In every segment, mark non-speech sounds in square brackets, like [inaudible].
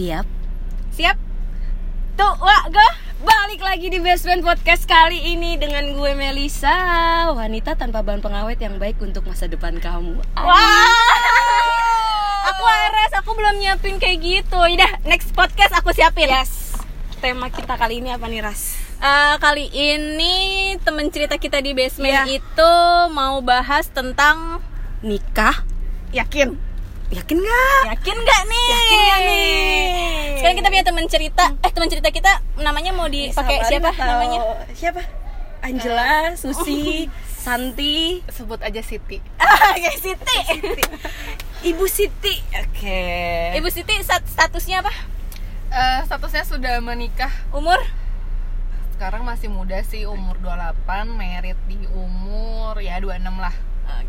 Siap? Siap? Tuh, wah, gue Balik lagi di Friend Podcast kali ini dengan gue Melisa Wanita tanpa bahan pengawet yang baik untuk masa depan kamu Wah Aku Ares, aku belum nyiapin kayak gitu Yaudah, next podcast aku siapin Yes Tema kita kali ini apa nih Ras? Eh, Kali ini temen cerita kita di basement Iya. itu mau bahas tentang Nikah? Yakin? Yakin gak? Yakin gak nih? Yakin nggak nih? Sekarang kita punya temen cerita Eh temen cerita kita namanya mau dipakai siapa namanya? Siapa? Angela, Susi, Santi sebut aja Siti. [laughs] Ah, kayak Siti Ibu Siti Oke Ibu Siti stat- statusnya apa? Eh, statusnya sudah menikah. Umur? Sekarang masih muda sih, umur 28, merit di umur ya 26 lah.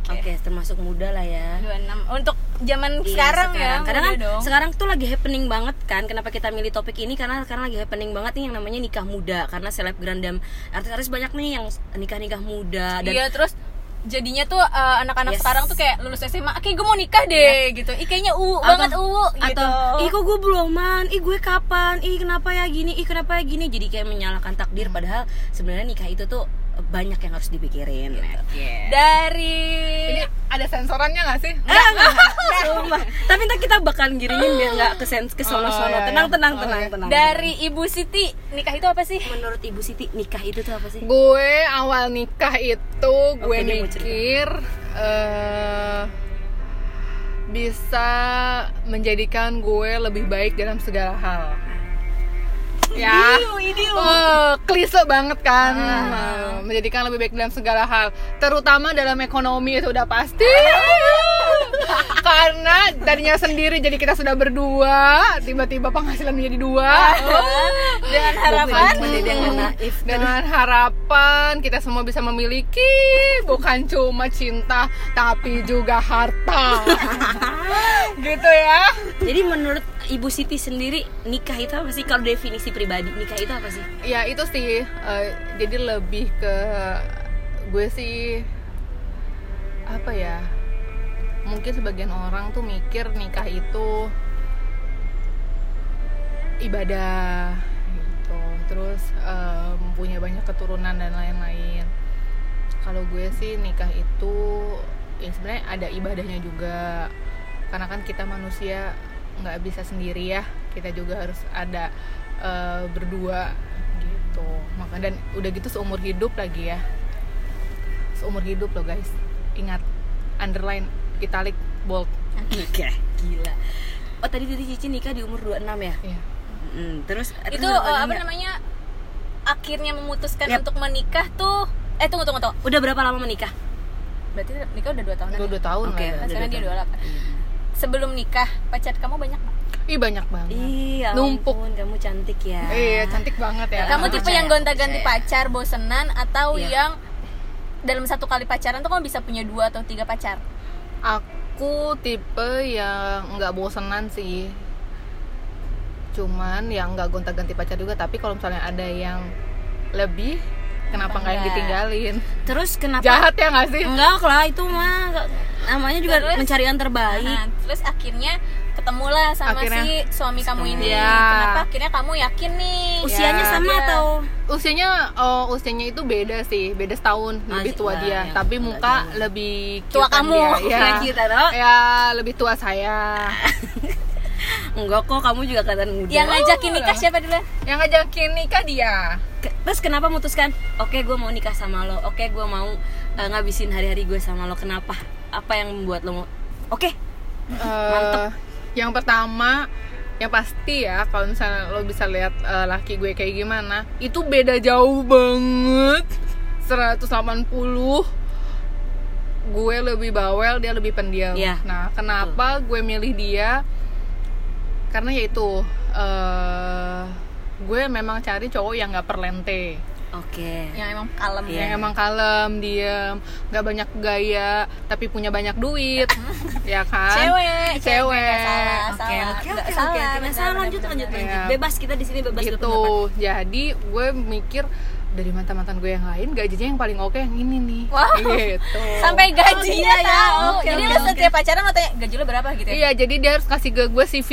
Oke, termasuk muda lah ya 26 Untuk zaman Iya, sekarang, ya Karena kan dong. sekarang tuh lagi happening banget kan. Kenapa kita milih topik ini? Karena sekarang lagi happening banget nih yang namanya nikah muda. Karena selebgram dan artis-artis banyak nih yang nikah-nikah muda dan Iya terus jadinya tuh eh, anak-anak Yes. sekarang tuh kayak lulus SMA, kayak gue mau nikah deh gitu. Ih kayaknya u banget u gitu. atau ih kok gue beloman, ih gue kapan, ih kenapa ya gini, ih kenapa ya gini. Jadi kayak menyalahkan takdir padahal sebenarnya nikah itu tuh banyak yang harus dipikirin. Oke. dari Ini ada sensorannya nggak sih? Enggak. Sumpah. Tapi ntar kita bakalan giringin biar nggak ke sen- ke sono-sono. Oh, iya, Tenang, iya. tenang, Oh, tenang, iya. tenang. dari Ibu Siti nikah itu apa sih? menurut Ibu Siti nikah itu tuh apa sih? Gue awal nikah itu gue cerita. mikir eh bisa menjadikan gue lebih baik dalam segala hal. Ya, Eh, klise banget kan, Eh, menjadikan lebih baik dalam segala hal, terutama dalam ekonomi itu udah pasti. Karena tadinya sendiri jadi kita sudah berdua, tiba-tiba penghasilan menjadi dua. [laughs] Dengan harapan Dengan naif dengan harapan kita semua bisa memiliki bukan cuma cinta tapi juga harta [laughs] gitu ya Jadi menurut Ibu Siti sendiri nikah itu apa sih? Kalau definisi pribadi nikah itu apa sih? ya itu sih eh, jadi lebih ke gue sih apa ya mungkin sebagian orang tuh mikir nikah itu ibadah gitu. Terus em, punya banyak keturunan dan lain-lain. Kalau gue sih nikah itu ya sebenarnya ada ibadahnya juga. Karena kan kita manusia nggak bisa sendiri ya. Kita juga harus ada eh, berdua gitu. Maka dan udah gitu seumur hidup lagi ya. Seumur hidup loh guys. Ingat underline italic bold [laughs] Oke, gila. Oh tadi tadi Cici nikah di umur 26 ya? ya Mm, terus itu eh, nanya, apa namanya? Akhirnya memutuskan Yap. untuk menikah tuh eh tunggu tunggu tunggu. Udah berapa lama menikah? Berarti nikah udah 2 tahun. udah dua tahun Oke, lah ya. Sekarang dua dia tahun. 28. Sebelum nikah, pacar kamu banyak nggak? ih banyak banget Iya, Numpuk. ampun, kamu cantik ya. iya cantik banget ya Kamu tipe percaya, yang gonta-ganti pacar bosenan atau Iya. yang dalam satu kali pacaran tuh kamu bisa punya dua atau tiga pacar? Aku tipe yang nggak bosenan sih cuman yang nggak gonta-ganti pacar juga tapi kalau misalnya ada yang lebih kenapa nggak yang Enggak. ditinggalin Terus kenapa? jahat ya nggak sih Enggak lah itu mah namanya juga Terus? mencari yang terbaik. Nah, terus akhirnya ketemulah sama Akhirnya- si suami kamu ini. Iya. Kenapa akhirnya kamu yakin nih? Usianya Ya. sama Iya. atau usianya oh usianya itu beda sih beda setahun lebih tua Masih- dia ya, tapi muka jauh. lebih Tua kamu. dia. ya kita dong. ya lebih tua saya [laughs] Enggak kok, kamu juga kelihatan muda. Yang ngajakin nikah siapa dulu? yang ngajakin nikah dia Terus kenapa memutuskan? Oke, gue mau nikah sama lo. Oke, gue mau eh, ngabisin hari-hari gue sama lo. Kenapa? Apa yang membuat lo mau? Oke, Eh, yang pertama yang pasti ya kalau misalnya lo bisa lihat eh, laki gue kayak gimana itu beda jauh banget. 180 gue lebih bawel dia lebih pendiam. Iya. nah kenapa gue milih dia? Karena yaitu eh gue memang cari cowok yang nggak perlente oke. Yang emang kalem Iya. yang emang kalem diem nggak banyak gaya tapi punya banyak duit [laughs] ya kan Cewek, Cewek. Oke, oke, oke, salah, oke. salah lanjut, lanjut, lanjut. Iya. Bebas kita di sini bebas gitu jadi gue mikir dari mantan mantan gue yang lain gajinya yang paling oke yang ini nih Wow. gitu [laughs] Sampai gajinya Oh, ya. tahu. Oke, Jadi oke. setiap pacaran lo tanya gaji lo berapa gitu ya? iya jadi dia harus kasih ke gue CV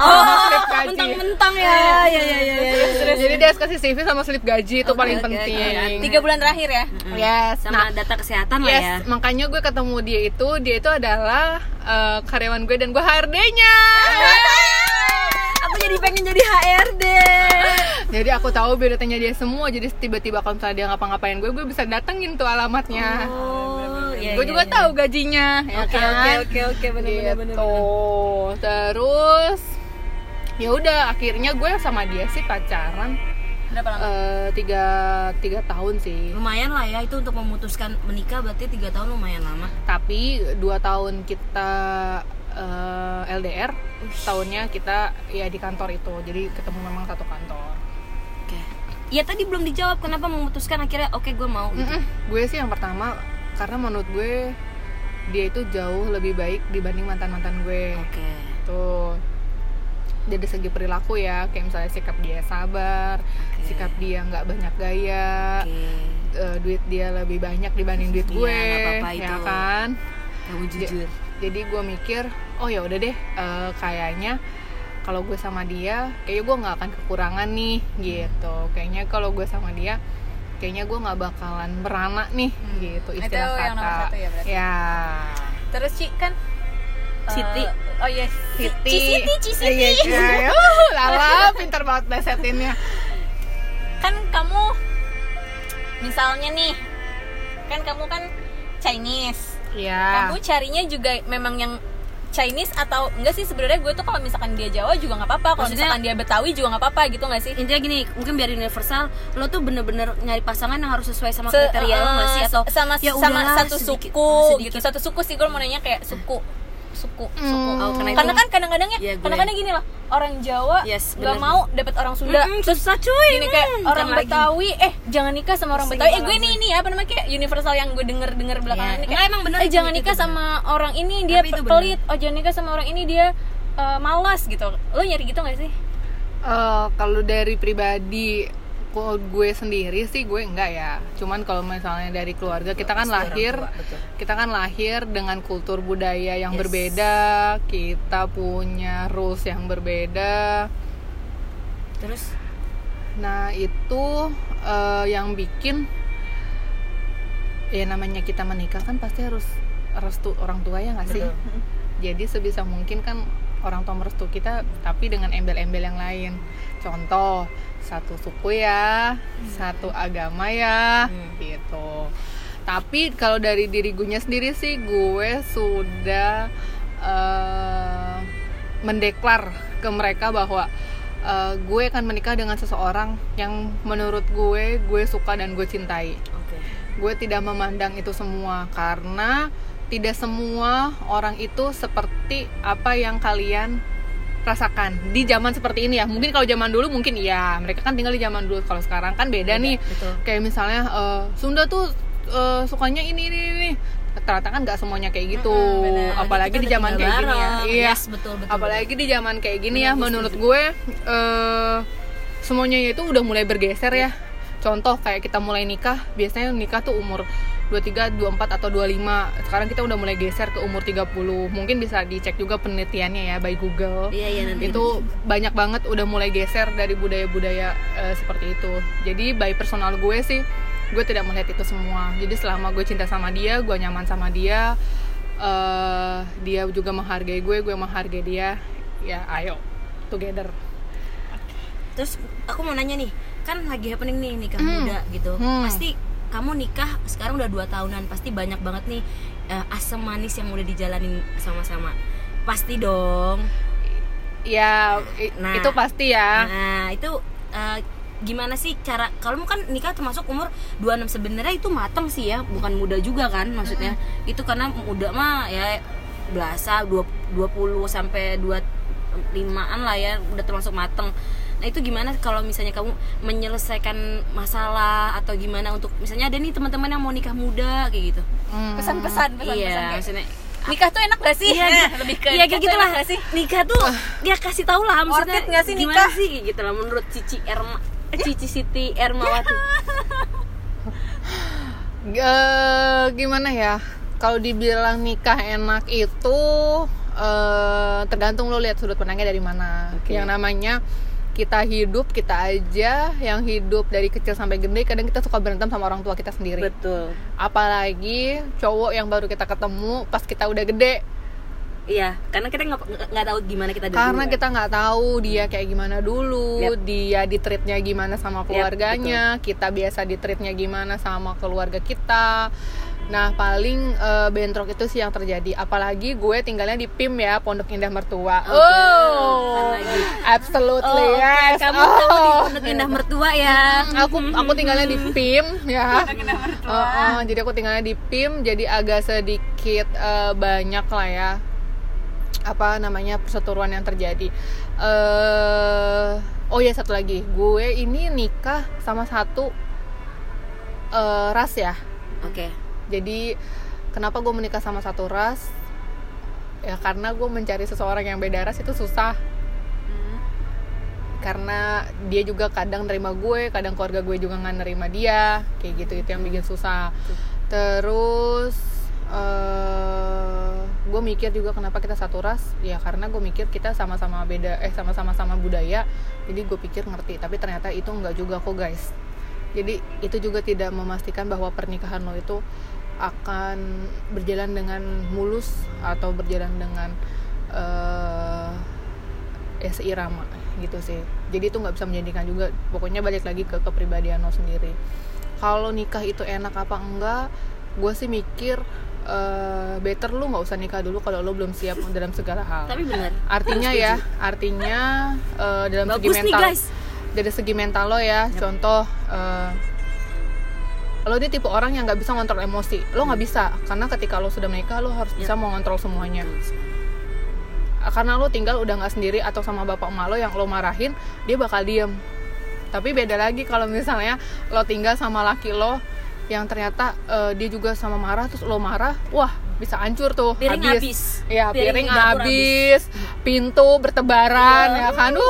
Oh. [laughs] Slip kan gaji. mentang-mentang ya ya ya ya, ya, ya. Jadi dia harus kasih CV sama slip gaji itu Oke, paling oke, penting. oke. Tiga bulan terakhir ya. Yes. sama Nah, data kesehatan lah yes, ya makanya gue ketemu dia itu, dia itu adalah eh, karyawan gue dan gue HRD-nya. aku jadi pengen jadi HRD [laughs] jadi aku tahu biodatanya dia semua. Jadi tiba-tiba kalau misalnya dia ngapa-ngapain gue, gue bisa datengin tuh alamatnya. oh iya, gue iya, juga iya. tahu gajinya, ya oke kan? oke oke oke benar benar benar. Terus ya udah akhirnya gue sama dia sih pacaran Berapa lama? eh, tiga tiga tahun sih. lumayan lah ya itu untuk memutuskan menikah berarti tiga tahun lumayan lama Tapi dua tahun kita eh, LDR, tahunnya kita ya di kantor itu. Jadi ketemu memang satu kantor. oke ya tadi belum dijawab kenapa memutuskan akhirnya oke gue mau gitu Mm-mm. Gue sih yang pertama karena menurut gue dia itu jauh lebih baik dibanding mantan mantan gue. oke Tuh dari segi perilaku ya, kayak misalnya sikap dia sabar, Oke. sikap dia nggak banyak gaya, oke eh, duit dia lebih banyak dibanding duit Iya, gue, ya itu. kan? kamu jujur Jadi gue mikir, oh ya udah deh, eh, kayaknya kalau gue sama dia, kayaknya gue nggak akan kekurangan nih, gitu. Kayaknya kalau gue sama dia, kayaknya gue nggak bakalan beranak nih, gitu Itu istilah yang nomor kata. satu ya berarti? Ya. Terus Ci kan eh, Siti. oh yes. Siti. Siti, Siti. Iya, iya, iya. [laughs] Lala, pintar banget plesetinnya. kan kamu misalnya nih kan kamu kan Chinese Iya. kamu carinya juga memang yang Chinese atau enggak sih sebenarnya gue tuh kalau misalkan dia Jawa juga nggak apa-apa kalau misalkan dia Betawi juga nggak apa-apa gitu nggak sih intinya gini mungkin biar universal lo tuh bener-bener nyari pasangan yang harus sesuai sama Se- kriteria lo nggak sih eh, atau sama ya sama satu sedikit- suku sedikit. gitu satu suku sih gue mau nanya kayak suku suku suku Hmm. Oh, karena karena itu- kan kadang-kadang ya gue. kadang-kadang gini loh orang Jawa Yes, nggak bener. mau dapat orang Sunda Mm-mm, susah cuy gini kayak Mm, orang jangan lagi. Betawi eh jangan nikah sama orang Betawi eh gue ini ini apa namanya kayak universal yang gue denger denger belakangan Iya. ini kayak emang bener eh itu, jangan itu nikah bener. sama orang ini dia bener. pelit oh jangan nikah sama orang ini dia eh, malas gitu lo nyari gitu gak sih Eh, kalau dari pribadi kalau gue sendiri sih gue enggak ya. Cuman kalau misalnya dari keluarga kita kan lahir kita kan lahir dengan kultur budaya yang Yes. berbeda kita punya rules yang berbeda. Terus? Nah itu eh, yang bikin ya namanya kita menikah kan pasti harus restu orang tua ya nggak sih? Betul. jadi sebisa mungkin kan orang tua merestu kita tapi dengan embel-embel yang lain contoh satu suku ya satu agama ya Hmm. gitu. Tapi kalau dari diri gue sendiri sih gue sudah eh, mendeklar ke mereka bahwa eh, gue akan menikah dengan seseorang yang menurut gue gue suka dan gue cintai. Oke. Gue tidak memandang itu semua karena tidak semua orang itu seperti apa yang kalian rasakan di zaman seperti ini ya. Mungkin kalau zaman dulu mungkin iya mereka kan tinggal di zaman dulu. Kalau sekarang kan beda nih. betul. Kayak misalnya eh, Sunda tuh eh, sukanya ini ini ini ternyata kan nggak semuanya kayak gitu. Mm-mm, benar. apalagi Kita di udah zaman kayak gini ya. Iya. Yes, betul betul apalagi di zaman kayak gini Benar, ya gue menurut setuju. gue eh, semuanya itu udah mulai bergeser ya. Contoh kayak kita mulai nikah biasanya nikah tuh umur 23, 24 atau 25 sekarang kita udah mulai geser ke umur 30 mungkin bisa dicek juga penelitiannya ya by Google. Iya iya nanti itu banyak banget udah mulai geser dari budaya-budaya eh, seperti itu. Jadi by personal gue sih gue tidak melihat itu semua. Jadi selama gue cinta sama dia gue nyaman sama dia eh, dia juga menghargai gue gue menghargai dia ya ayo together. Terus aku mau nanya nih kan lagi happening nih nikah Hmm. muda gitu. Hmm. pasti kamu nikah sekarang udah dua tahunan pasti banyak banget nih eh, asam manis yang udah dijalanin sama-sama. Pasti dong. Ya Nah. itu pasti ya. Nah itu eh, gimana sih cara kalau kan nikah termasuk umur 26 sebenarnya itu matang sih ya bukan muda juga kan maksudnya. Itu karena muda mah ya belasa 20 sampai 25-an lah ya udah termasuk mateng nah itu gimana kalau misalnya kamu menyelesaikan masalah atau gimana untuk misalnya ada nih teman-teman yang mau nikah muda kayak gitu Hmm. pesan-pesan pesan-pesan iya kayak, nikah tuh enak gak sih Iya, Nah, [laughs] gitu. lebih ke Iya kayak gitu lah enak gak sih Nikah tuh dia kasih tahu lah maksudnya Worth it nggak sih gimana nikah? sih kayak gitu lah menurut Cici Erma eh, Cici Siti Ermawati. [laughs] Eh, gimana ya kalau dibilang nikah enak itu eh, tergantung lo lihat sudut pandangnya dari mana Oke. yang namanya kita hidup kita aja yang hidup dari kecil sampai gede kadang kita suka berantem sama orang tua kita sendiri. Betul. Apalagi cowok yang baru kita ketemu pas kita udah gede. Iya karena kita nggak tahu gimana kita karena dulu, kita nggak tahu dia kayak gimana dulu Yap. dia di treatnya gimana sama keluarganya kita biasa di treatnya gimana sama keluarga kita nah paling eh, bentrok itu sih yang terjadi. Apalagi gue tinggalnya di PIM ya Pondok Indah Mertua. Oke, oh lagi. absolutely Oh, oke. yes. Kamu, oh. kamu di Pondok Indah Mertua ya. aku aku tinggalnya di PIM ya. [laughs] Oh, oh, jadi aku tinggalnya di PIM jadi agak sedikit eh, banyak lah ya apa namanya perseteruan yang terjadi. Eh oh ya satu lagi. Gue ini nikah sama satu eh, ras ya. Oke. Jadi kenapa gue menikah sama satu ras? Ya karena gue mencari seseorang yang beda ras itu susah. Karena dia juga kadang nerima gue kadang keluarga gue juga nggak nerima dia. Kayak gitu itu yang bikin susah. Terus eh gue mikir juga kenapa kita satu ras. Ya karena gue mikir kita sama-sama beda eh sama-sama sama budaya. Jadi gue pikir ngerti tapi ternyata itu nggak juga kok guys. Jadi itu juga tidak memastikan bahwa pernikahan lo itu akan berjalan dengan mulus atau berjalan dengan eh ya seirama gitu sih. Jadi itu nggak bisa menjadikan juga pokoknya balik lagi ke kepribadian lo sendiri. Kalau nikah itu enak apa enggak gue sih mikir eh, better lu nggak usah nikah dulu kalau lo belum siap dalam segala hal. Tapi benar. artinya ya artinya eh, dalam segi Bagus nih mental guys. dari segi mental lo ya contoh eh, lo ini tipe orang yang nggak bisa ngontrol emosi. Lo nggak bisa karena ketika lo sudah menikah lo harus bisa mengontrol semuanya. Karena lo tinggal udah nggak sendiri atau sama bapak emak lo yang lo marahin dia bakal diem. Tapi beda lagi kalau misalnya lo tinggal sama laki lo yang ternyata eh, dia juga sama marah terus lo marah wah bisa hancur tuh. Piring habis. ya Piring piring, habis. pintu bertebaran Iya, ya kan? Uh,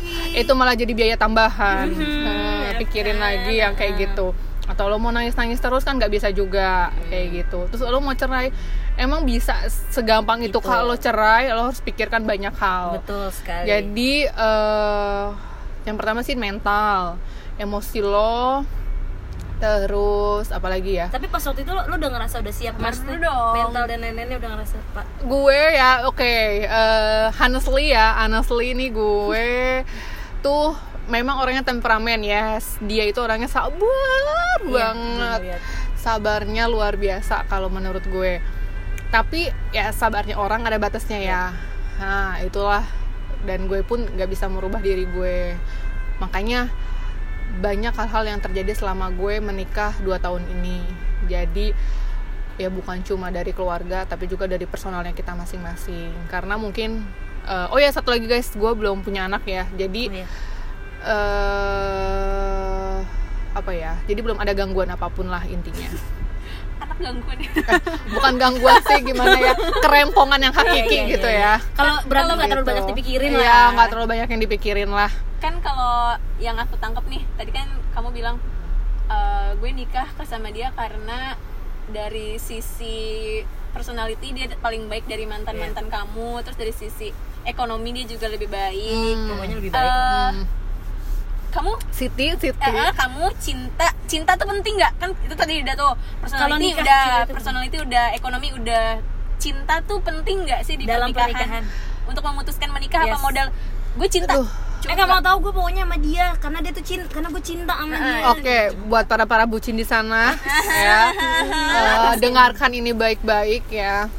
lagi. itu malah jadi biaya tambahan. Mhm, Nah, ya pikirin kan? lagi yang kayak gitu atau lo mau nangis nangis terus kan nggak bisa juga kayak gitu terus lo mau cerai emang bisa segampang itu Gitu. kalau cerai lo harus pikirkan banyak hal Betul sekali. jadi eh, yang pertama sih mental emosi lo terus apalagi ya Tapi pas waktu itu lo, lo udah ngerasa udah siap mas Dulu dong. Mental dan lain-lainnya udah ngerasa pak. gue ya oke eh, honestly ya honestly nih gue tuh memang orangnya temperamen ya dia itu orangnya sabar Iya, banget. sabarnya luar biasa kalau menurut gue. Tapi ya sabarnya orang ada batasnya ya. Nah itulah. Dan gue pun nggak bisa merubah diri gue. Makanya banyak hal-hal yang terjadi selama gue menikah 2 tahun ini. Jadi ya bukan cuma dari keluarga tapi juga dari personalnya kita masing-masing. Karena mungkin eh, oh ya satu lagi guys gue belum punya anak ya. Jadi Oh, iya. Eh apa ya jadi belum ada gangguan apa pun lah intinya [laughs] anak gangguan ya bukan gangguan sih gimana ya kerempongan yang hakiki Iya, iya, gitu iya. ya Kalau berantem nggak terlalu Gitu. banyak dipikirin Iya, lah. nggak terlalu banyak yang dipikirin lah kan kalau yang aku tangkap nih tadi kan kamu bilang eh, gue nikah ke sama dia karena dari sisi personality dia paling baik dari mantan mantan kamu terus dari sisi ekonomi dia juga lebih baik Pokoknya lebih baik. Eh, Hmm. Kamu Siti Siti eh, eh, kamu cinta cinta tuh penting nggak kan itu tadi udah tuh Kalau personality nikah, udah personality udah ekonomi udah cinta tuh penting nggak sih di Dalam pernikahan? pernikahan. untuk memutuskan menikah apa Yes. modal gue cinta Aduh. Eh nggak mau tahu gue pokoknya sama dia karena dia tuh cinta karena gue cinta sama dia. Oke, buat para para bucin di sana [laughs] ya, eh, dengarkan ini baik-baik ya.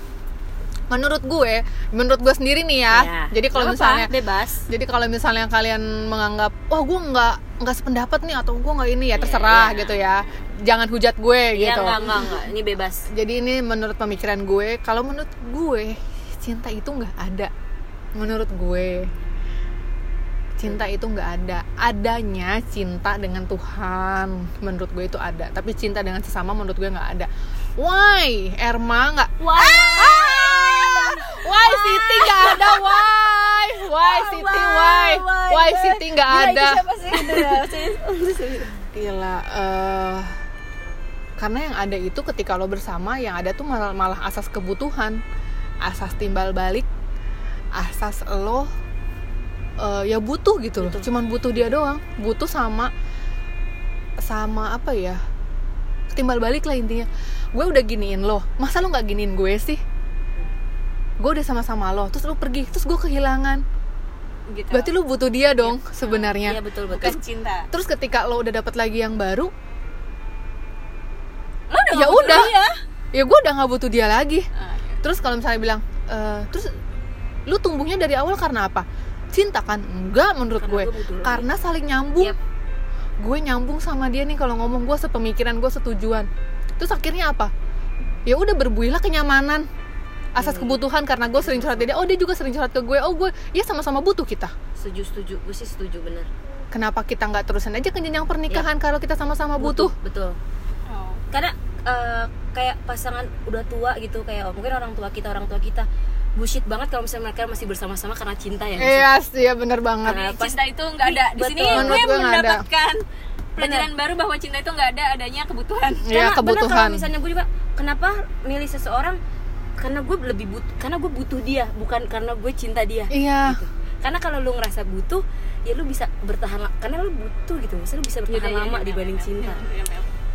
Menurut gue, menurut gue sendiri nih ya. Ya. Jadi kalau misalnya bebas. Jadi kalau misalnya kalian menganggap, wah gue nggak nggak sependapat nih atau gue nggak ini ya terserah iya. gitu ya. Jangan hujat gue Iya gitu. enggak enggak enggak, ini bebas. Jadi ini menurut pemikiran gue, kalau menurut gue cinta itu nggak ada. Menurut gue cinta itu nggak ada. Adanya cinta dengan Tuhan. Menurut gue itu ada. Tapi cinta dengan sesama menurut gue nggak ada. Why? Erma nggak? Wah. Ah! Why Siti nggak ada? Why? Why Siti? Why? Why Siti nggak ada? [laughs] Gila. eh, karena yang ada itu ketika lo bersama, yang ada tuh malah, malah asas kebutuhan, asas timbal balik, asas lo eh, ya butuh gitu loh cuman butuh dia doang butuh sama sama apa ya timbal balik lah intinya gue udah giniin lo masa lo nggak giniin gue sih gue udah sama-sama lo terus lo pergi terus gue kehilangan. Gitu. Berarti lo butuh dia dong iya sebenarnya betul betul. Bukan cinta. terus ketika lo udah dapat lagi yang baru lo udah ya udah. dia. ya gue udah nggak butuh dia lagi. Ah, iya. terus kalau misalnya bilang "Eh, terus lu tumbuhnya dari awal karena apa? Cinta kan? Enggak menurut Karena gue. gue karena saling nyambung. Yap. gue nyambung sama dia nih kalau ngomong gue sepemikiran gue setujuan. Terus akhirnya apa? Ya udah berbuihlah kenyamanan asas Hmm. kebutuhan karena gue sering curhat ke dia. Oh dia juga sering curhat ke gue. Oh gue ya sama-sama butuh kita. Setuju setuju. Gue sih setuju bener. Kenapa kita nggak terusin aja ke jenjang pernikahan kalau kita sama-sama butuh? betul. Oh. karena eh, kayak pasangan udah tua gitu kayak oh, mungkin orang tua kita orang tua kita bullshit banget kalau misalnya mereka masih bersama-sama karena cinta ya. Iya sih ya bener banget. Karena pas- cinta itu nggak ada. Di sini gue mendapatkan pelajaran baru bahwa cinta itu nggak ada adanya kebutuhan. Ya Karena bener kebutuhan. kalau misalnya gue juga kenapa milih seseorang karena gue lebih but karena gue butuh dia bukan karena gue cinta dia. Iya. Gitu. karena kalau lu ngerasa butuh ya lu bisa bertahan karena lu butuh gitu. Maksudnya lu bisa bertahan Yaudah, lama yaudah, dibanding yaudah, cinta.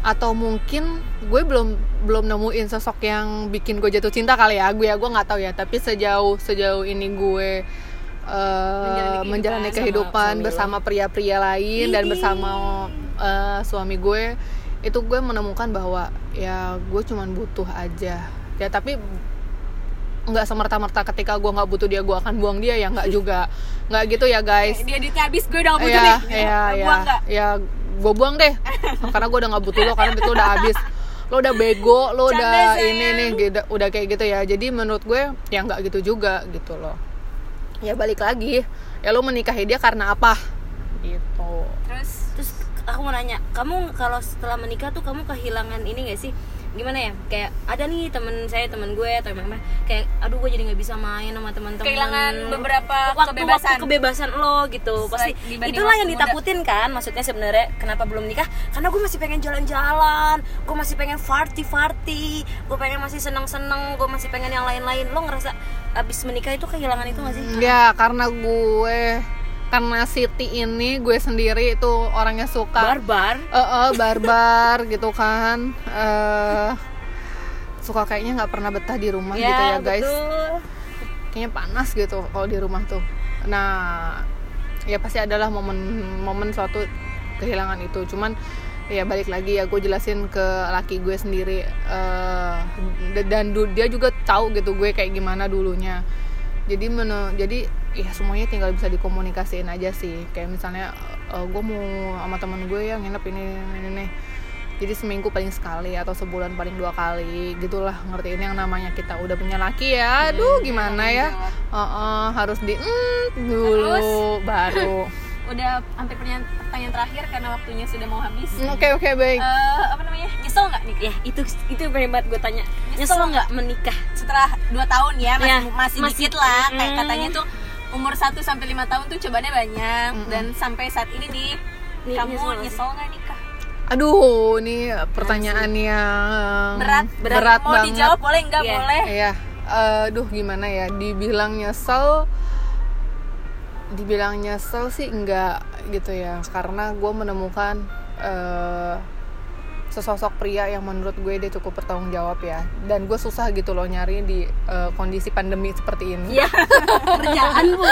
atau mungkin gue belum belum nemuin sosok yang bikin gue jatuh cinta kali ya. Gue ya gue nggak tahu ya. Tapi sejauh sejauh ini gue eh, Menjalani menjalani kehidupan kehidupan sama bersama pria-pria lain dan Widih. bersama eh, suami gue itu gue menemukan bahwa ya gue cuman butuh aja. Ya tapi nggak semerta-merta ketika gue nggak butuh dia gue akan buang dia ya nggak juga nggak gitu ya guys dia duitnya habis gue udah nggak butuh Iya, nih iya, Gue iya. buang nggak Ya, gue buang deh. karena gue udah nggak butuh lo karena itu udah habis. Lo udah bego, lo Canda, udah sayang. ini nih, gitu, udah kayak gitu ya. Jadi menurut gue ya nggak gitu juga gitu loh. Ya balik lagi, ya lo menikahi dia karena apa? Gitu. terus terus aku mau nanya kamu kalau setelah menikah tuh kamu kehilangan ini gak sih gimana ya kayak ada nih temen saya temen gue atau emang kayak aduh gue jadi nggak bisa main sama teman-teman kehilangan beberapa waktu, kebebasan. waktu kebebasan lo gitu pasti itulah yang waktu muda. ditakutin kan maksudnya sebenarnya kenapa belum nikah? Karena gue masih pengen jalan-jalan gue masih pengen party party gue pengen masih seneng-seneng gue masih pengen yang lain-lain. Lo ngerasa abis menikah itu kehilangan itu gak sih? Ya karena gue karena Siti ini gue sendiri itu orangnya suka. Barbar? Eh eh, barbar [laughs] gitu kan. Eh suka kayaknya nggak pernah betah di rumah gitu ya guys. betul. kayaknya panas gitu kalau di rumah tuh. Nah ya pasti adalah momen-momen suatu kehilangan itu. Cuman ya balik lagi ya gue jelasin ke laki gue sendiri. Eh, dan dia juga tahu gitu gue kayak gimana dulunya. Jadi menu jadi ya semuanya tinggal bisa dikomunikasiin aja sih. Kayak misalnya eh, gue mau sama temen gue yang nginep ini ini, ini, jadi seminggu paling sekali atau sebulan paling dua kali gitulah ngertiin yang namanya kita udah punya laki ya. Aduh gimana ya? Heeh, harus di mm, dulu Terus? baru. Udah hampir pertanyaan, terakhir karena waktunya sudah mau habis. Mm, oke oke baik. Eh, apa namanya? Nyesel nggak? Nih ya itu itu pengen banget gue tanya. Nyesel nggak? menikah setelah 2 tahun ya? Masih, Ya, masih, masih- dikit lah kayak Mm. katanya tuh umur 1 sampai 5 tahun tuh cobaannya banyak. Mm-mm. dan sampai saat ini nih Nih, kamu nyesel nyesel nggak nikah? Aduh ini pertanyaan yang berat berat. mau banget. dijawab boleh nggak Iya. boleh? Iya, aduh gimana ya? Dibilang nyesel, dibilang nyesel sih enggak gitu ya, karena gue menemukan eh, sesosok pria yang menurut gue dia cukup bertanggung jawab ya, dan gue susah gitu loh nyari di eh, kondisi pandemi seperti ini. ya [laughs] kerjaan bu.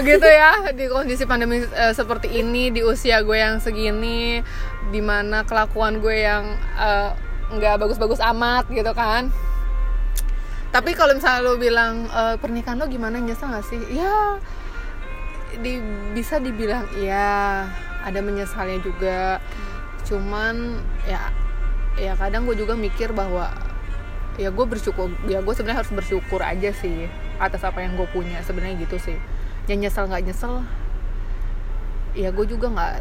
Gitu ya di kondisi pandemi eh, seperti ini di usia gue yang segini di mana kelakuan gue yang eh, nggak bagus-bagus amat gitu kan. Tapi kalau misalnya lo bilang eh, pernikahan lo gimana nyesel gak sih? Ya di, bisa dibilang iya. Ada menyesalnya juga cuman ya ya kadang gue juga mikir bahwa ya gue bersyukur ya gue sebenarnya harus bersyukur aja sih atas apa yang gue punya sebenarnya gitu sih. Yang nyesel nggak nyesel ya gue juga nggak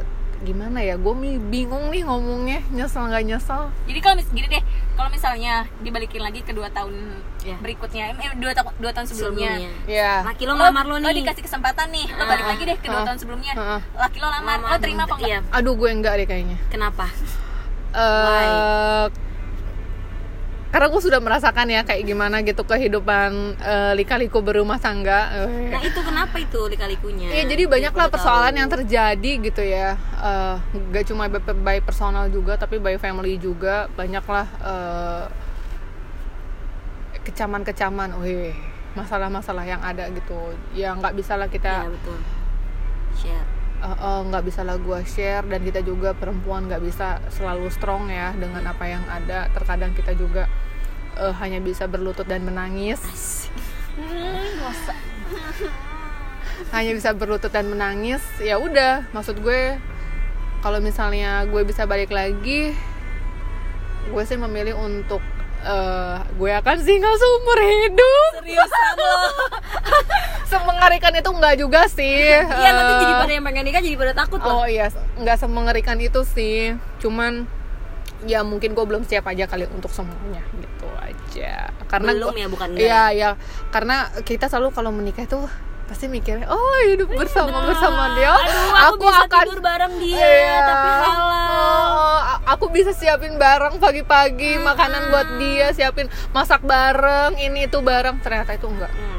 gimana ya gue bingung nih ngomongnya nyesel nggak nyesel. Jadi kalau mis gini deh kalau misalnya dibalikin lagi ke dua tahun Ya. berikutnya eh dua, ta- dua tahun sebelumnya, sebelumnya. Ya laki lo ngelamar lo lo nih. dikasih kesempatan nih lo balik lagi deh ke dua ah, tahun sebelumnya. Laki lo lamar lo Lamar. terima apa enggak? Iya. aduh gue enggak deh kayaknya. Kenapa? Eh karena gue sudah merasakan ya kayak gimana gitu kehidupan eh, lika-liku berumah tangga Eh, Nah itu kenapa itu lika-likunya? Iya jadi banyak lah Aku persoalan tahu. yang terjadi gitu ya Eh, Gak cuma by, by personal juga tapi by family juga Banyak lah eh, kecaman-kecaman Wih masalah-masalah yang ada gitu Ya nggak bisa lah Iya kita betul. Share. Eh, eh, nggak bisa lah gua share dan kita juga perempuan nggak bisa selalu strong ya dengan apa yang ada. Terkadang kita juga eh, hanya bisa berlutut dan menangis. Hanya bisa berlutut dan menangis ya udah. Maksud gue kalau misalnya gue bisa balik lagi gue sih memilih untuk eh, gue akan single seumur hidup. Seriusan lo? [laughs] semengerikan itu enggak juga sih Iya nanti Eh, jadi pada yang pengen nikah jadi pada takut loh. Oh iya, nggak semengerikan itu sih. Cuman ya mungkin gue belum siap aja kali untuk semuanya gitu aja. Karena Belum gua- ya, bukan enggak Iya ya, karena kita selalu kalau menikah itu pasti mikirnya oh hidup bersama bersama dia. Aduh, aku, bisa tidur bareng dia, Iya. tapi halal. Oh, aku bisa siapin bareng pagi-pagi makanan buat dia, siapin masak bareng, ini itu bareng. Ternyata itu enggak. Hmm,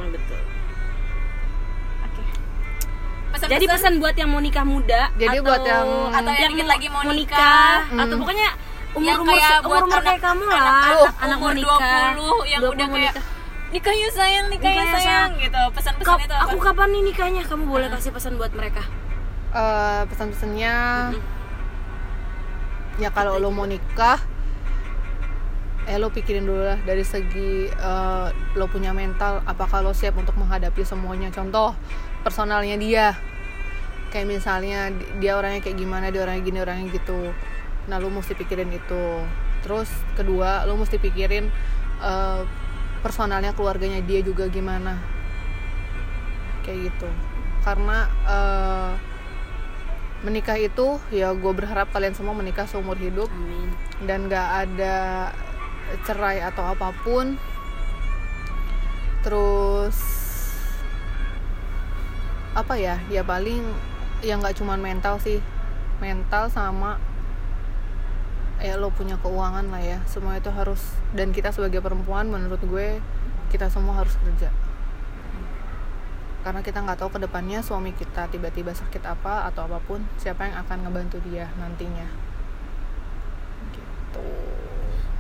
Jadi pesan buat yang mau nikah muda Jadi atau, buat yang- Atau yang dikit lagi mau nikah nikah. atau Hmm. pokoknya umur umur kayak umur, buat umur kayak anak- kamu lah anak-anak anak mau umur nikah 20 yang 20 udah mau kayak nikah. nikah yuk sayang, nikah, Nikah yuk ya, sayang gitu. Pesan-pesan Kap- itu apa? aku kapan nih nikahnya kamu boleh kasih pesan buat mereka Eh, pesan-pesannya Mm-mm. ya kalau lo mau nikah eh lo pikirin dulu lah dari segi eh, lo punya mental apakah lo siap untuk menghadapi semuanya contoh personalnya dia kayak misalnya di- dia orangnya kayak gimana dia orangnya gini orangnya gitu. Nah lo mesti pikirin itu. Terus kedua lo mesti pikirin eh, personalnya keluarganya dia juga gimana. Kayak gitu. Karena eh, menikah itu ya gue berharap kalian semua menikah seumur hidup. Amin. Dan gak ada cerai atau apa pun. Terus apa ya? Ya paling ya nggak cuman mental sih. Mental sama ya lo punya keuangan lah ya. Semua itu harus dan kita sebagai perempuan menurut gue kita semua harus kerja. Karena kita nggak tahu ke depannya suami kita tiba-tiba sakit apa atau apa pun siapa yang akan ngebantu dia nantinya. Gitu.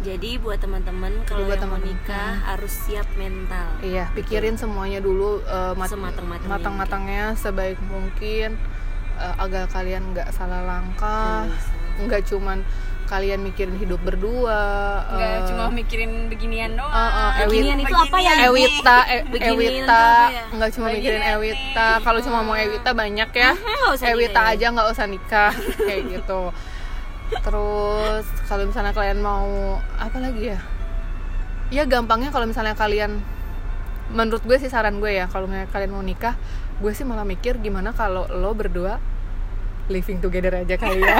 Jadi buat teman-teman kalau buat teman-teman. nikah harus siap mental. Iya, pikirin semuanya dulu eh, mat- matang-matangnya sebaik mungkin eh, agar kalian nggak salah langkah, Bisa. nggak cuman kalian mikirin hidup berdua. Nggak eh, cuma mikirin beginian doang. eh, eh, Beginian itu apa ya? Ewita, e- Ewita, ya? nggak cuma mikirin Ewita. Kalau cuma mau Ewita banyak ya. Ewita aja nggak usah nikah [laughs] kayak gitu. Terus kalau misalnya kalian mau apa lagi ya? Ya gampangnya kalau misalnya kalian menurut gue sih saran gue ya kalau misalnya kalian mau nikah, gue sih malah mikir gimana kalau lo berdua living together aja kali ya. [laughs]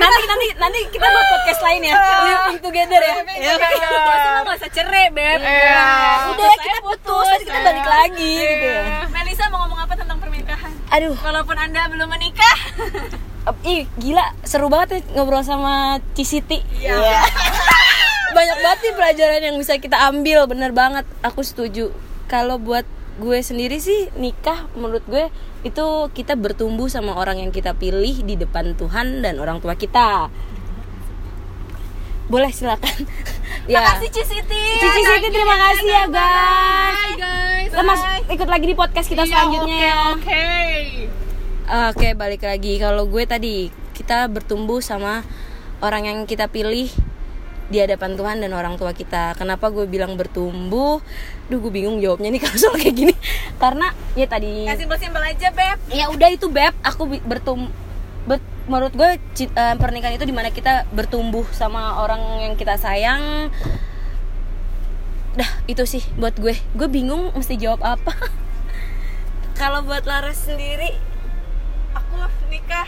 nanti nanti nanti kita buat podcast lain ya. Living together ya. Ya, nggak usah cerai, Beb. Iya. udah kita putus terus kita balik lagi gitu. Ya Melisa mau ngomong apa tentang pernikahan? aduh. Walaupun Anda belum menikah. ih gila. Seru banget ya ngobrol sama Cisiti Iya. banyak banget nih pelajaran yang bisa kita ambil. Bener banget. Aku setuju. Kalau buat gue sendiri sih nikah menurut gue itu kita bertumbuh sama orang yang kita pilih di depan Tuhan dan orang tua kita. Boleh silakan. [laughs] Ya. Makasih. Cici Siti terima kasih ya guys. Bye guys. ikut lagi di podcast kita Iya, selanjutnya ya. Oke. Oke balik lagi. Kalau gue tadi kita bertumbuh sama orang yang kita pilih di hadapan Tuhan dan orang tua kita. Kenapa gue bilang bertumbuh? Duh gue bingung jawabnya nih [laughs] kalau soal kayak gini. Karena ya tadi Ya simpel-simpel aja, Beb. ya udah itu beb aku bertum bet- menurut gue eh, pernikahan itu di mana kita bertumbuh sama orang yang kita sayang. Dah itu sih buat gue. Gue bingung mesti jawab apa. [laughs] kalau buat Laras sendiri Aku nikah.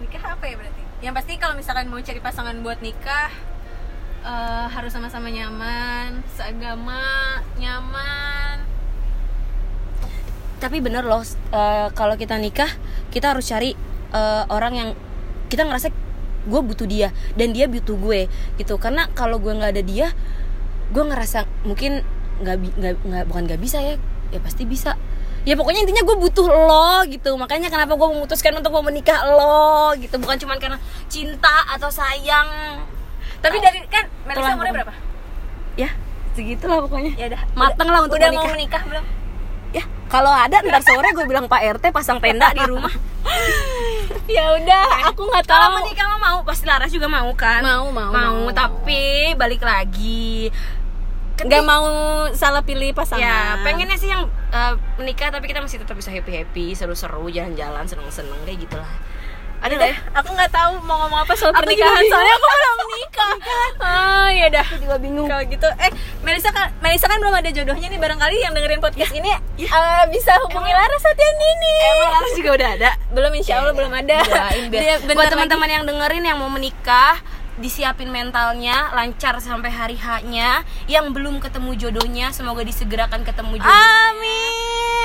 Nikah apa ya berarti? Yang pasti kalau misalkan mau cari pasangan buat nikah eh, harus sama-sama nyaman, seagama, nyaman. tapi bener loh eh, kalau kita nikah kita harus cari eh, orang yang kita ngerasa gue butuh dia dan dia butuh gue gitu karena kalau gue nggak ada dia gue ngerasa mungkin nggak nggak bukan nggak bisa ya ya pasti bisa ya pokoknya intinya gue butuh lo gitu. Makanya kenapa gue memutuskan untuk mau menikah lo gitu. Bukan cuma karena cinta atau sayang. Tapi dari kan Melisa umurnya berapa? Ya segitulah pokoknya. Ya udah. Mateng lah untuk udah menikah. mau menikah belum? Ya kalau ada ntar sore gue bilang pak rt pasang tenda di rumah. [laughs] Ya udah. Aku nggak tahu. kalau menikah mah mau. Pasti Laras juga mau kan? Mau, mau, mau, mau. tapi balik lagi nggak mau salah pilih pasangan. Ya pengennya sih yang eh, menikah tapi kita masih tetap bisa happy happy seru-seru jalan-jalan seneng-seneng kayak gitulah. Ada nggak ya? aku nggak tahu mau ngomong apa soal Aku pernikahan soalnya aku belum menikah ah [laughs] ya dah aku juga bingung. Kalau gitu eh Melisa kan Melisa kan belum ada jodohnya nih barangkali yang dengerin podcast ini eh, bisa hubungi Laras Satian ini emang Laras juga udah ada? Belum insya Allah belum ada. [laughs] Bentar buat teman-teman yang dengerin yang mau menikah disiapin mentalnya lancar sampai hari H-nya yang belum ketemu jodohnya semoga disegerakan ketemu jodohnya. Amin.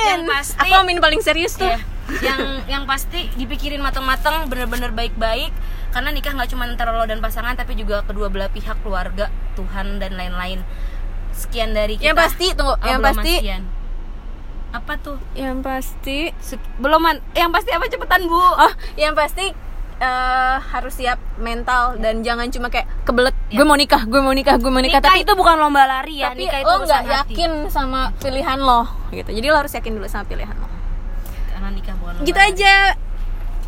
Yang pasti- aku amin paling serius tuh. Iya. yang yang pasti dipikirin matang-matang bener-bener baik-baik karena nikah nggak cuma antara lo dan pasangan tapi juga kedua belah pihak keluarga Tuhan dan lain-lain. Sekian dari kita. yang pasti tunggu Oh, yang pasti apa tuh? Yang pasti belum man- yang pasti apa cepetan bu? Oh yang pasti eh, harus siap mental dan jangan cuma kayak kebelet gue mau nikah gue mau nikah gue mau nikah, nikah tapi itu bukan lomba lari ya tapi nikah itu lo nggak hati. yakin sama pilihan lo gitu. Jadi lo harus yakin dulu sama pilihan lo. Karena nikah bukan lomba gitu lari. aja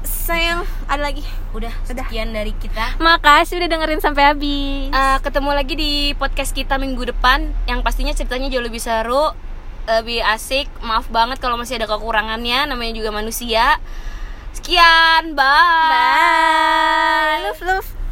sayang. Ada lagi? Udah Udah. sekian dari kita. Makasih udah dengerin sampai habis. Eh, ketemu lagi di podcast kita minggu depan. Yang pastinya ceritanya jauh lebih seru lebih asik. Maaf banget kalau masih ada kekurangannya namanya juga manusia sekian bye, bye. Love love